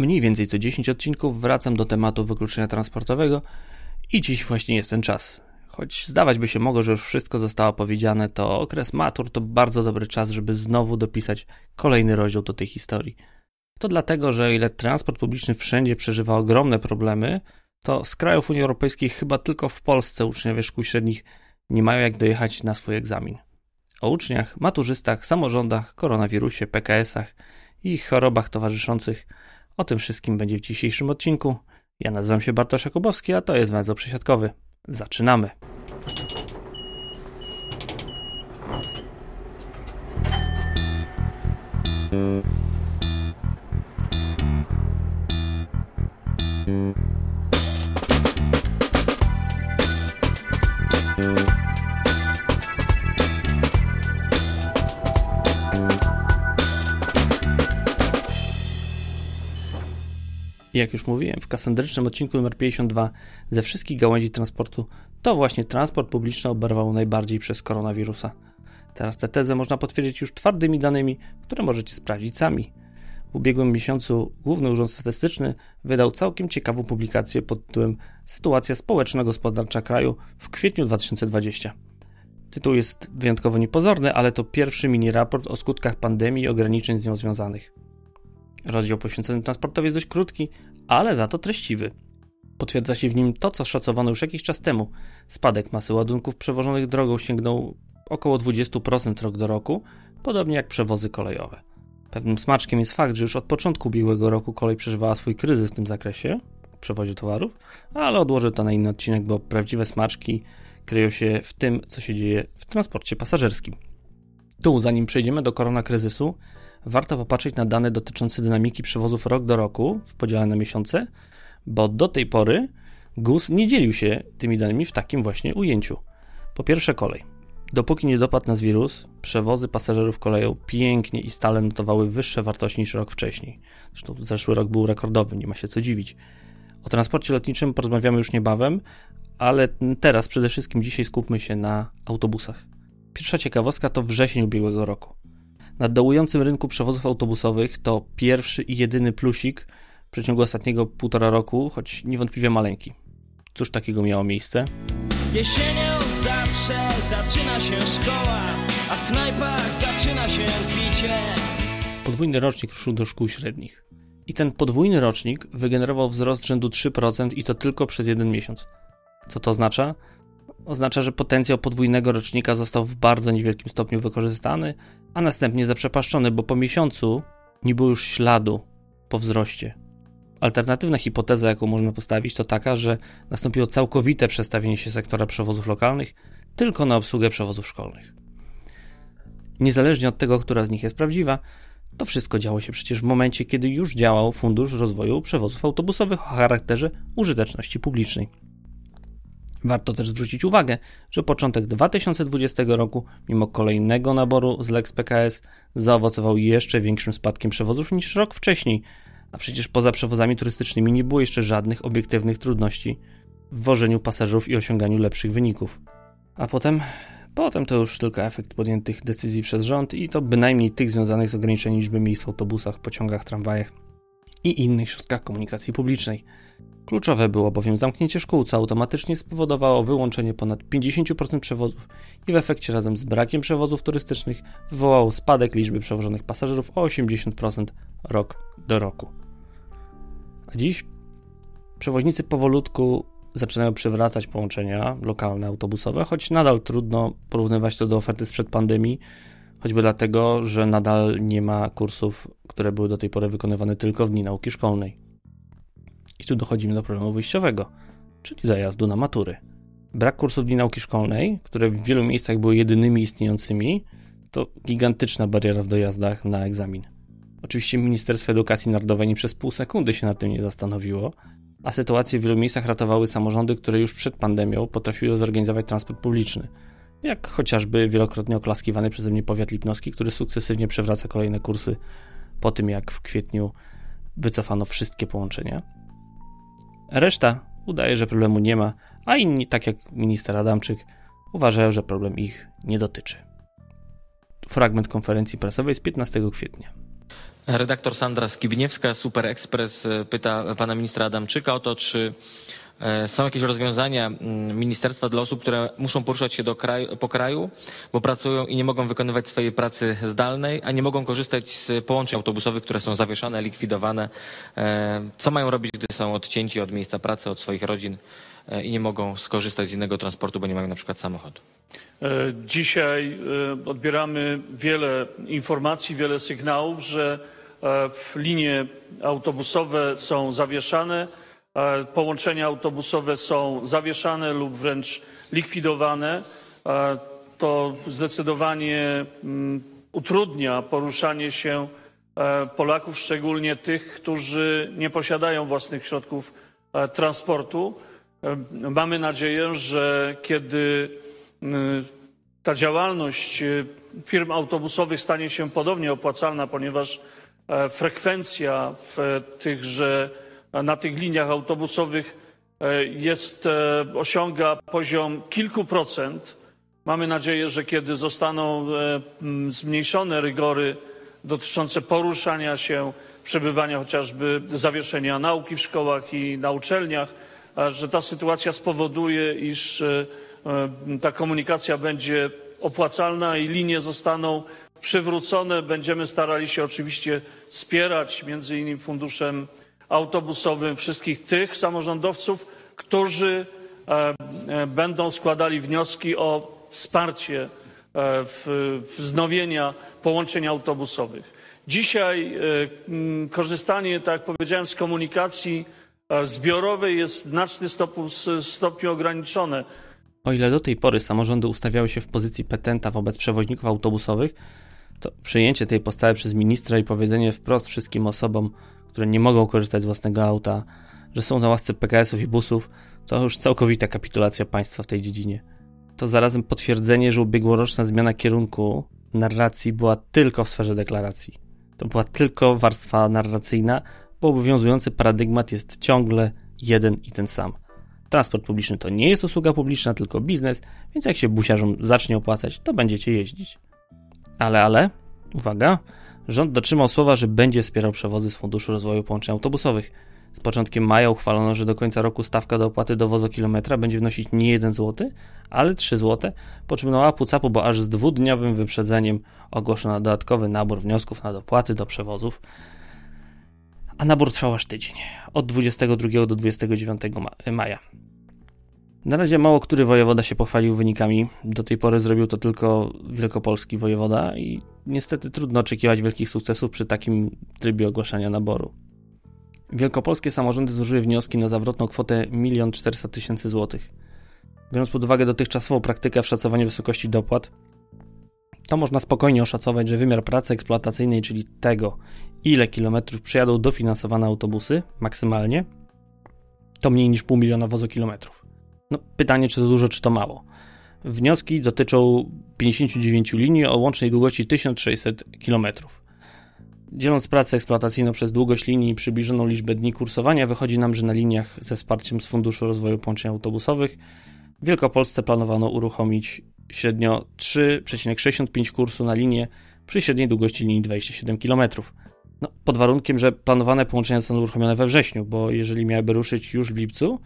Mniej więcej co 10 odcinków wracam do tematu wykluczenia transportowego i dziś właśnie jest ten czas. Choć zdawać by się mogło, że już wszystko zostało powiedziane, to okres matur to bardzo dobry czas, żeby znowu dopisać kolejny rozdział do tej historii. To dlatego, że ile transport publiczny wszędzie przeżywa ogromne problemy, to z krajów Unii Europejskiej chyba tylko w Polsce uczniowie szkół średnich nie mają jak dojechać na swój egzamin. O uczniach, maturzystach, samorządach, koronawirusie, PKS-ach i chorobach towarzyszących o tym wszystkim będzie w dzisiejszym odcinku. Ja nazywam się Bartosz Jakubowski, a to jest węzeł przesiadkowy. Zaczynamy! Jak już mówiłem w kasandrycznym odcinku numer 52, ze wszystkich gałęzi transportu, to właśnie transport publiczny oberwał najbardziej przez koronawirusa. Teraz tę tezę można potwierdzić już twardymi danymi, które możecie sprawdzić sami. W ubiegłym miesiącu Główny Urząd Statystyczny wydał całkiem ciekawą publikację pod tytułem Sytuacja społeczno-gospodarcza kraju w kwietniu 2020. Tytuł jest wyjątkowo niepozorny, ale to pierwszy mini raport o skutkach pandemii i ograniczeń z nią związanych. Rozdział poświęcony transportowi jest dość krótki, ale za to treściwy. Potwierdza się w nim to, co szacowano już jakiś czas temu. Spadek masy ładunków przewożonych drogą sięgnął około 20% rok do roku, podobnie jak przewozy kolejowe. Pewnym smaczkiem jest fakt, że już od początku ubiegłego roku kolej przeżywała swój kryzys w tym zakresie, w przewozie towarów, ale odłożę to na inny odcinek, bo prawdziwe smaczki kryją się w tym, co się dzieje w transporcie pasażerskim. Tu, zanim przejdziemy do korona kryzysu, warto popatrzeć na dane dotyczące dynamiki przewozów rok do roku w podziale na miesiące, bo do tej pory GUS nie dzielił się tymi danymi w takim właśnie ujęciu. Po pierwsze kolej. Dopóki nie dopadł nas wirus, przewozy pasażerów koleją pięknie i stale notowały wyższe wartości niż rok wcześniej. Zresztą zeszły rok był rekordowy, nie ma się co dziwić. O transporcie lotniczym porozmawiamy już niebawem, ale teraz przede wszystkim dzisiaj skupmy się na autobusach. Pierwsza ciekawostka to wrzesień ubiegłego roku. Na dołującym rynku przewozów autobusowych to pierwszy i jedyny plusik w przeciągu ostatniego półtora roku, choć niewątpliwie maleńki. Cóż takiego miało miejsce? Jesienią zawsze zaczyna się szkoła, a w knajpach zaczyna się picie. Podwójny rocznik ruszył do szkół średnich. I ten podwójny rocznik wygenerował wzrost rzędu 3% i to tylko przez jeden miesiąc. Co to oznacza? Oznacza, że potencjał podwójnego rocznika został w bardzo niewielkim stopniu wykorzystany, a następnie zaprzepaszczony, bo po miesiącu nie było już śladu po wzroście. Alternatywna hipoteza, jaką można postawić, to taka, że nastąpiło całkowite przestawienie się sektora przewozów lokalnych tylko na obsługę przewozów szkolnych. Niezależnie od tego, która z nich jest prawdziwa, to wszystko działo się przecież w momencie, kiedy już działał Fundusz Rozwoju Przewozów Autobusowych o charakterze użyteczności publicznej. Warto też zwrócić uwagę, że początek 2020 roku, mimo kolejnego naboru z Lex PKS, zaowocował jeszcze większym spadkiem przewozów niż rok wcześniej, a przecież poza przewozami turystycznymi nie było jeszcze żadnych obiektywnych trudności w wożeniu pasażerów i osiąganiu lepszych wyników. A potem, potem to już tylko efekt podjętych decyzji przez rząd i to bynajmniej tych związanych z ograniczeniem liczby miejsc w autobusach, pociągach, tramwajach i innych środkach komunikacji publicznej. Kluczowe było bowiem zamknięcie szkół, co automatycznie spowodowało wyłączenie ponad 50% przewozów i w efekcie razem z brakiem przewozów turystycznych wywołało spadek liczby przewożonych pasażerów o 80% rok do roku. A dziś przewoźnicy powolutku zaczynają przywracać połączenia lokalne autobusowe, choć nadal trudno porównywać to do oferty sprzed pandemii, choćby dlatego, że nadal nie ma kursów, które były do tej pory wykonywane tylko w dni nauki szkolnej. I tu dochodzimy do problemu wyjściowego, czyli zajazdu na matury. Brak kursów dni nauki szkolnej, które w wielu miejscach były jedynymi istniejącymi, to gigantyczna bariera w dojazdach na egzamin. Oczywiście Ministerstwo Edukacji Narodowej nie przez pół sekundy się nad tym nie zastanowiło, a sytuację w wielu miejscach ratowały samorządy, które już przed pandemią potrafiły zorganizować transport publiczny. Jak chociażby wielokrotnie oklaskiwany przeze mnie powiat lipnowski, który sukcesywnie przewraca kolejne kursy po tym, jak w kwietniu wycofano wszystkie połączenia. Reszta udaje, że problemu nie ma, a inni, tak jak minister Adamczyk, uważają, że problem ich nie dotyczy. Fragment konferencji prasowej z 15 kwietnia. Redaktor Sandra Skibniewska, Super Express, pyta pana ministra Adamczyka o to, czy E, są jakieś rozwiązania mm, ministerstwa dla osób, które muszą poruszać się do kraju, po kraju, bo pracują i nie mogą wykonywać swojej pracy zdalnej, a nie mogą korzystać z połączeń autobusowych, które są zawieszane, likwidowane. E, co mają robić, gdy są odcięci od miejsca pracy, od swoich rodzin e, i nie mogą skorzystać z innego transportu, bo nie mają na przykład samochodu? Dzisiaj odbieramy wiele informacji, wiele sygnałów, że linie autobusowe są zawieszane E, połączenia autobusowe są zawieszane lub wręcz likwidowane. E, to zdecydowanie mm, utrudnia poruszanie się e, Polaków, szczególnie tych, którzy nie posiadają własnych środków transportu. Mamy nadzieję, że kiedy mm, ta działalność firm autobusowych stanie się podobnie opłacalna, ponieważ frekwencja w tychże na tych liniach autobusowych e, jest, e, osiąga poziom kilku procent. Mamy nadzieję, że kiedy zostaną e, zmniejszone rygory dotyczące poruszania się, przebywania chociażby zawieszenia nauki w szkołach i na uczelniach, że ta sytuacja spowoduje, iż ta komunikacja będzie opłacalna i linie zostaną przywrócone. Będziemy starali się oczywiście wspierać między innymi funduszem autobusowym wszystkich tych samorządowców, którzy e, e, będą składali wnioski o wsparcie e, wznowienia połączeń autobusowych. Dzisiaj korzystanie, tak jak powiedziałem, z komunikacji zbiorowej jest w znacznym stopniu, ograniczone. O ile do tej pory samorządy ustawiały się w pozycji petenta wobec przewoźników autobusowych, to przyjęcie tej postawy przez ministra i powiedzenie wprost wszystkim osobom, które nie mogą korzystać z własnego auta, że są na łasce PKS-ów i busów, to już całkowita kapitulacja państwa w tej dziedzinie. To zarazem potwierdzenie, że ubiegłoroczna zmiana kierunku narracji była tylko w sferze deklaracji. To była tylko warstwa narracyjna, bo obowiązujący paradygmat jest ciągle jeden i ten sam. Transport publiczny to nie jest usługa publiczna, tylko biznes, więc jak się busiarzom zacznie opłacać, to będziecie jeździć. Ale, ale, uwaga, Rząd dotrzymał słowa, że będzie wspierał przewozy z Funduszu Rozwoju Połączeń Autobusowych. Z początkiem maja uchwalono, że do końca roku stawka do opłaty do kilometra będzie wynosić nie 1 zł, ale 3 zł, po czym na łapu capu, bo aż z dwudniowym wyprzedzeniem ogłoszono dodatkowy nabór wniosków na dopłaty do przewozów. A nabór trwał aż tydzień, od 22 do 29 maja. Na razie mało który wojewoda się pochwalił wynikami. Do tej pory zrobił to tylko wielkopolski wojewoda i niestety trudno oczekiwać wielkich sukcesów przy takim trybie ogłaszania naboru. Wielkopolskie samorządy złożyły wnioski na zawrotną kwotę 1 400 tysięcy złotych. Biorąc pod uwagę dotychczasową praktykę w szacowaniu wysokości dopłat, to można spokojnie oszacować, że wymiar pracy eksploatacyjnej, czyli tego, ile kilometrów przejadą dofinansowane autobusy maksymalnie, to mniej niż pół miliona wozokilometrów. No, pytanie, czy to dużo, czy to mało. Wnioski dotyczą 59 linii o łącznej długości 1600 km. Dzieląc pracę eksploatacyjną przez długość linii i przybliżoną liczbę dni kursowania, wychodzi nam, że na liniach ze wsparciem z Funduszu Rozwoju Połączeń Autobusowych w Wielkopolsce planowano uruchomić średnio 3,65 kursu na linię przy średniej długości linii 27 km. No, pod warunkiem, że planowane połączenia zostaną uruchomione we wrześniu, bo jeżeli miałyby ruszyć już w lipcu,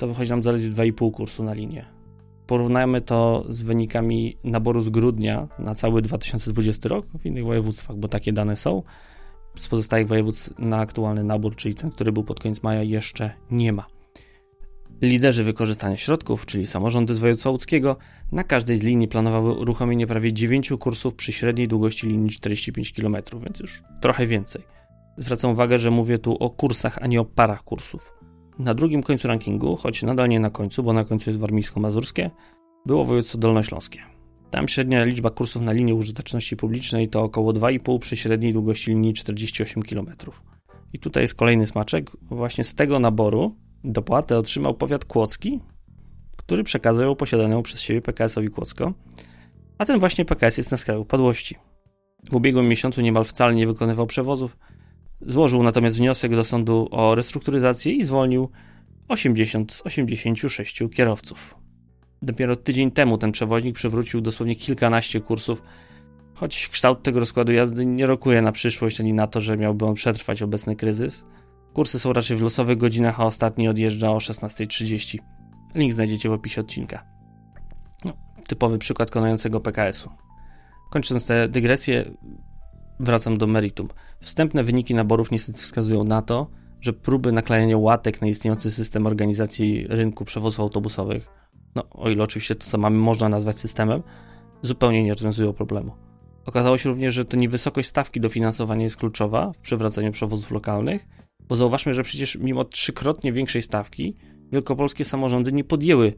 to wychodzi nam zaledwie 2,5 kursu na linię. Porównajmy to z wynikami naboru z grudnia na cały 2020 rok w innych województwach, bo takie dane są. Z pozostałych województw na aktualny nabór, czyli ten, który był pod koniec maja, jeszcze nie ma. Liderzy wykorzystania środków, czyli samorządy z województwa łódzkiego, na każdej z linii planowały uruchomienie prawie 9 kursów przy średniej długości linii 45 km, więc już trochę więcej. Zwracam uwagę, że mówię tu o kursach, a nie o parach kursów. Na drugim końcu rankingu, choć nadal nie na końcu, bo na końcu jest warmińsko-mazurskie, było województwo dolnośląskie. Tam średnia liczba kursów na linii użyteczności publicznej to około 2,5 przy średniej długości linii 48 km. I tutaj jest kolejny smaczek. Właśnie z tego naboru dopłatę otrzymał powiat kłodzki, który przekazał ją posiadaną przez siebie PKS-owi Kłodzko, a ten właśnie PKS jest na skraju upadłości. W ubiegłym miesiącu niemal wcale nie wykonywał przewozów, Złożył natomiast wniosek do sądu o restrukturyzację i zwolnił 80 z 86 kierowców. Dopiero tydzień temu ten przewoźnik przywrócił dosłownie kilkanaście kursów, Choć kształt tego rozkładu jazdy nie rokuje na przyszłość ani na to, że miałby on przetrwać obecny kryzys. Kursy są raczej w losowych godzinach, a ostatni odjeżdża o 16.30. Link znajdziecie w opisie odcinka. No, typowy przykład konającego PKS-u. Kończąc tę dygresję, wracam do meritum. Wstępne wyniki naborów niestety wskazują na to, że próby naklejania łatek na istniejący system organizacji rynku przewozów autobusowych, no o ile oczywiście to, co mamy, można nazwać systemem, zupełnie nie rozwiązują problemu. Okazało się również, że to nie wysokość stawki dofinansowania jest kluczowa w przywracaniu przewozów lokalnych, bo zauważmy, że przecież mimo trzykrotnie większej stawki wielkopolskie samorządy nie podjęły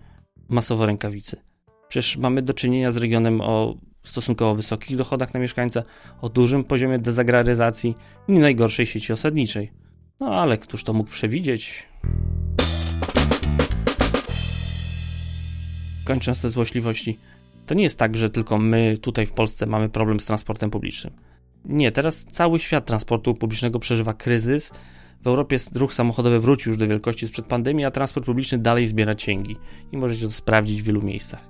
masowo rękawicy. Przecież mamy do czynienia z regionem o stosunkowo wysokich dochodach na mieszkańca, o dużym poziomie dezagraryzacji i najgorszej sieci osadniczej. No ale któż to mógł przewidzieć? Kończąc te złośliwości, to nie jest tak, że tylko my tutaj w Polsce mamy problem z transportem publicznym. Nie, teraz cały świat transportu publicznego przeżywa kryzys. W Europie ruch samochodowy wrócił już do wielkości sprzed pandemii, a transport publiczny dalej zbiera cięgi i możecie to sprawdzić w wielu miejscach.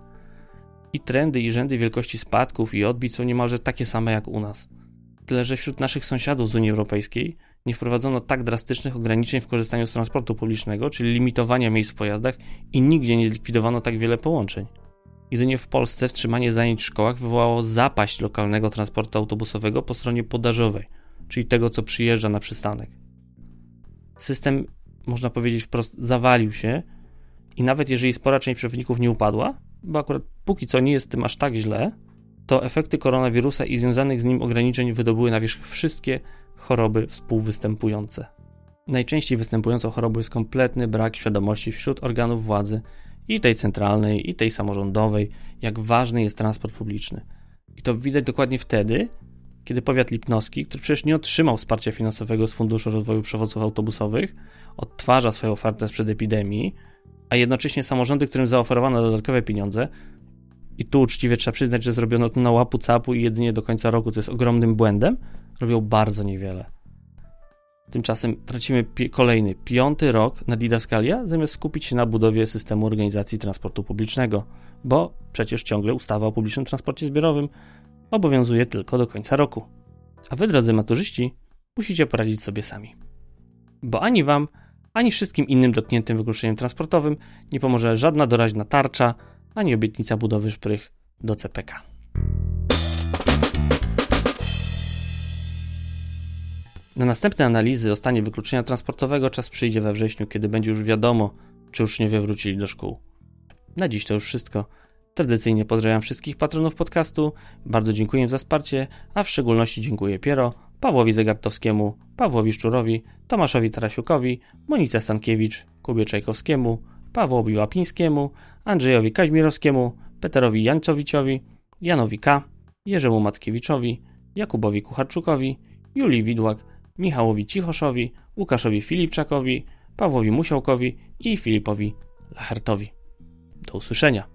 I trendy i rzędy wielkości spadków i odbić są niemalże takie same jak u nas. Tyle, że wśród naszych sąsiadów z Unii Europejskiej nie wprowadzono tak drastycznych ograniczeń w korzystaniu z transportu publicznego, czyli limitowania miejsc w pojazdach i nigdzie nie zlikwidowano tak wiele połączeń. Jedynie w Polsce wstrzymanie zajęć w szkołach wywołało zapaść lokalnego transportu autobusowego po stronie podażowej, czyli tego, co przyjeżdża na przystanek. System, można powiedzieć wprost, zawalił się i nawet jeżeli spora część przewodników nie upadła, bo akurat póki co nie jest tym aż tak źle, to efekty koronawirusa i związanych z nim ograniczeń wydobyły na wierzch wszystkie choroby współwystępujące. Najczęściej występującą chorobą jest kompletny brak świadomości wśród organów władzy i tej centralnej, i tej samorządowej, jak ważny jest transport publiczny. I to widać dokładnie wtedy, kiedy powiat lipnowski, który przecież nie otrzymał wsparcia finansowego z Funduszu Rozwoju Przewozów Autobusowych, odtwarza swoją ofertę sprzed epidemii, a jednocześnie samorządy, którym zaoferowano dodatkowe pieniądze, i tu uczciwie trzeba przyznać, że zrobiono to na łapu capu i jedynie do końca roku, co jest ogromnym błędem, robią bardzo niewiele. Tymczasem tracimy pi kolejny, piąty rok na didaskalia, zamiast skupić się na budowie systemu organizacji transportu publicznego, bo przecież ciągle ustawa o publicznym transporcie zbiorowym obowiązuje tylko do końca roku. A wy, drodzy maturzyści, musicie poradzić sobie sami. Bo ani wam, ani wszystkim innym dotkniętym wykluczeniem transportowym nie pomoże żadna doraźna tarcza, ani obietnica budowy szprych do CPK. Na następne analizy o stanie wykluczenia transportowego czas przyjdzie we wrześniu, kiedy będzie już wiadomo, czy uczniowie wrócili do szkół. Na dziś to już wszystko. Tradycyjnie pozdrawiam wszystkich patronów podcastu, bardzo dziękuję za wsparcie, a w szczególności dziękuję Piero, Pawłowi Zegartowskiemu, Pawłowi Szczurowi, Tomaszowi Tarasiukowi, Monice Stankiewicz, Kubie Czajkowskiemu, Pawłowi Łapińskiemu, Andrzejowi Kaźmirowskiemu, Peterowi Jańcowiciowi, Janowi K., Jerzemu Mackiewiczowi, Jakubowi Kucharczukowi, Julii Widłak, Michałowi Cichoszowi, Łukaszowi Filipczakowi, Pawłowi Musiałkowi i Filipowi Lachertowi. Do usłyszenia.